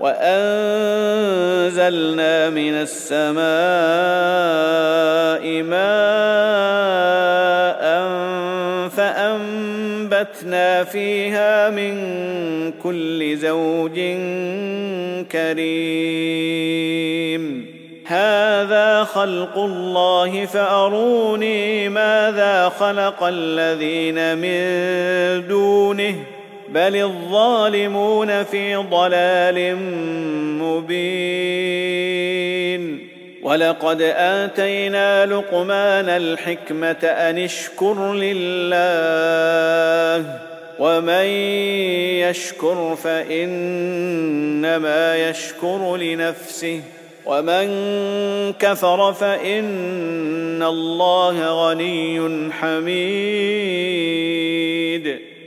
وأنزلنا من السماء ماء فأنبتنا فيها من كل زوج كريم. هذا خلق الله فأروني ماذا خلق الذين من دونه. بل الظالمون في ضلال مبين ولقد اتينا لقمان الحكمه ان اشكر لله ومن يشكر فانما يشكر لنفسه ومن كفر فان الله غني حميد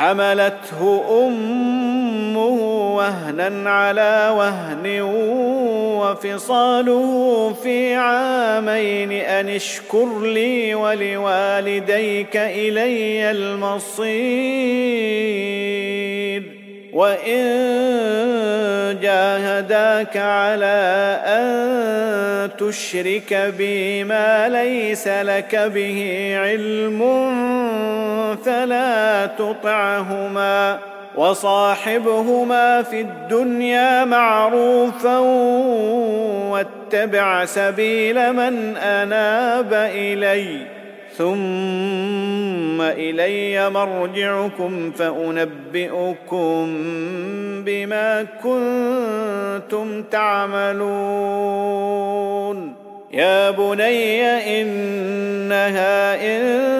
حملته أمه وهنا على وهن وفصاله في عامين أن اشكر لي ولوالديك إلي المصير وإن جاهداك على أن تشرك بي ما ليس لك به علم فلا تطعهما وصاحبهما في الدنيا معروفا واتبع سبيل من أناب اليّ ثم إلي مرجعكم فأنبئكم بما كنتم تعملون. يا بني إنها إن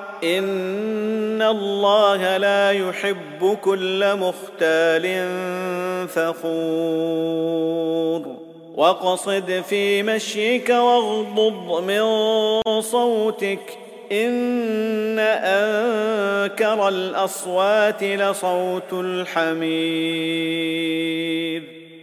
ان الله لا يحب كل مختال فخور واقصد في مشيك واغضض من صوتك ان انكر الاصوات لصوت الحمير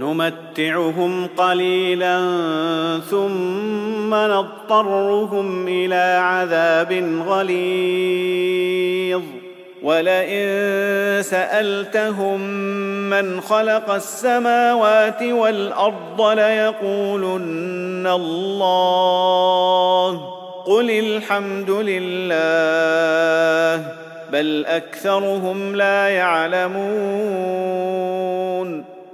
نمتعهم قليلا ثم نضطرهم إلى عذاب غليظ. ولئن سألتهم من خلق السماوات والأرض ليقولن الله. قل الحمد لله بل أكثرهم لا يعلمون.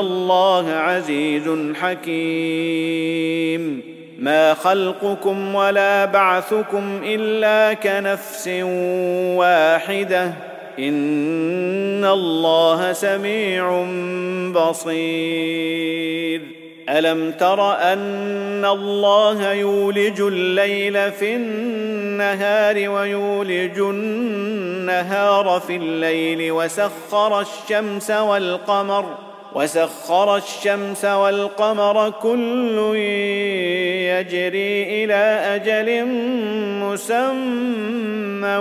الله عزيز حكيم. ما خلقكم ولا بعثكم إلا كنفس واحدة. إن الله سميع بصير. ألم تر أن الله يولج الليل في النهار ويولج النهار في الليل وسخر الشمس والقمر وسخر الشمس والقمر كل يجري إلى أجل مسمى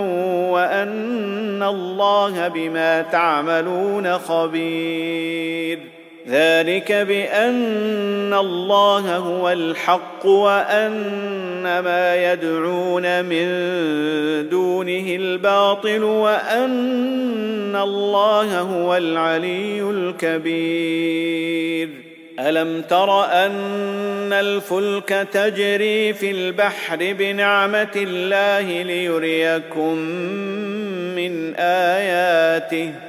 وأن الله بما تعملون خبير. ذلك بأن الله هو الحق وأن ما يدعون من دونه الباطل وأن الله هو العلي الكبير. ألم تر أن الفلك تجري في البحر بنعمة الله ليريكم من آياته؟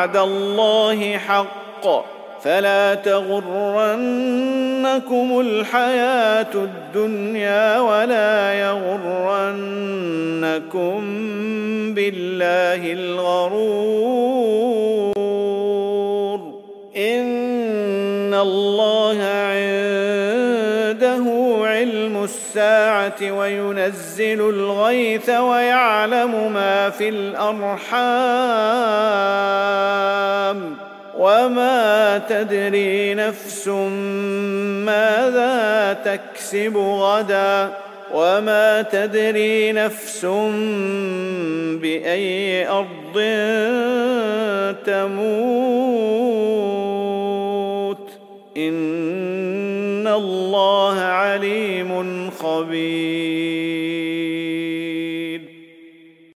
وعد الله حق. فلا تغرنكم الحياة الدنيا ولا يغرنكم بالله الغرور. الساعة وينزل الغيث ويعلم ما في الارحام وما تدري نفس ماذا تكسب غدا وما تدري نفس باي ارض تموت ان الله عليم خبير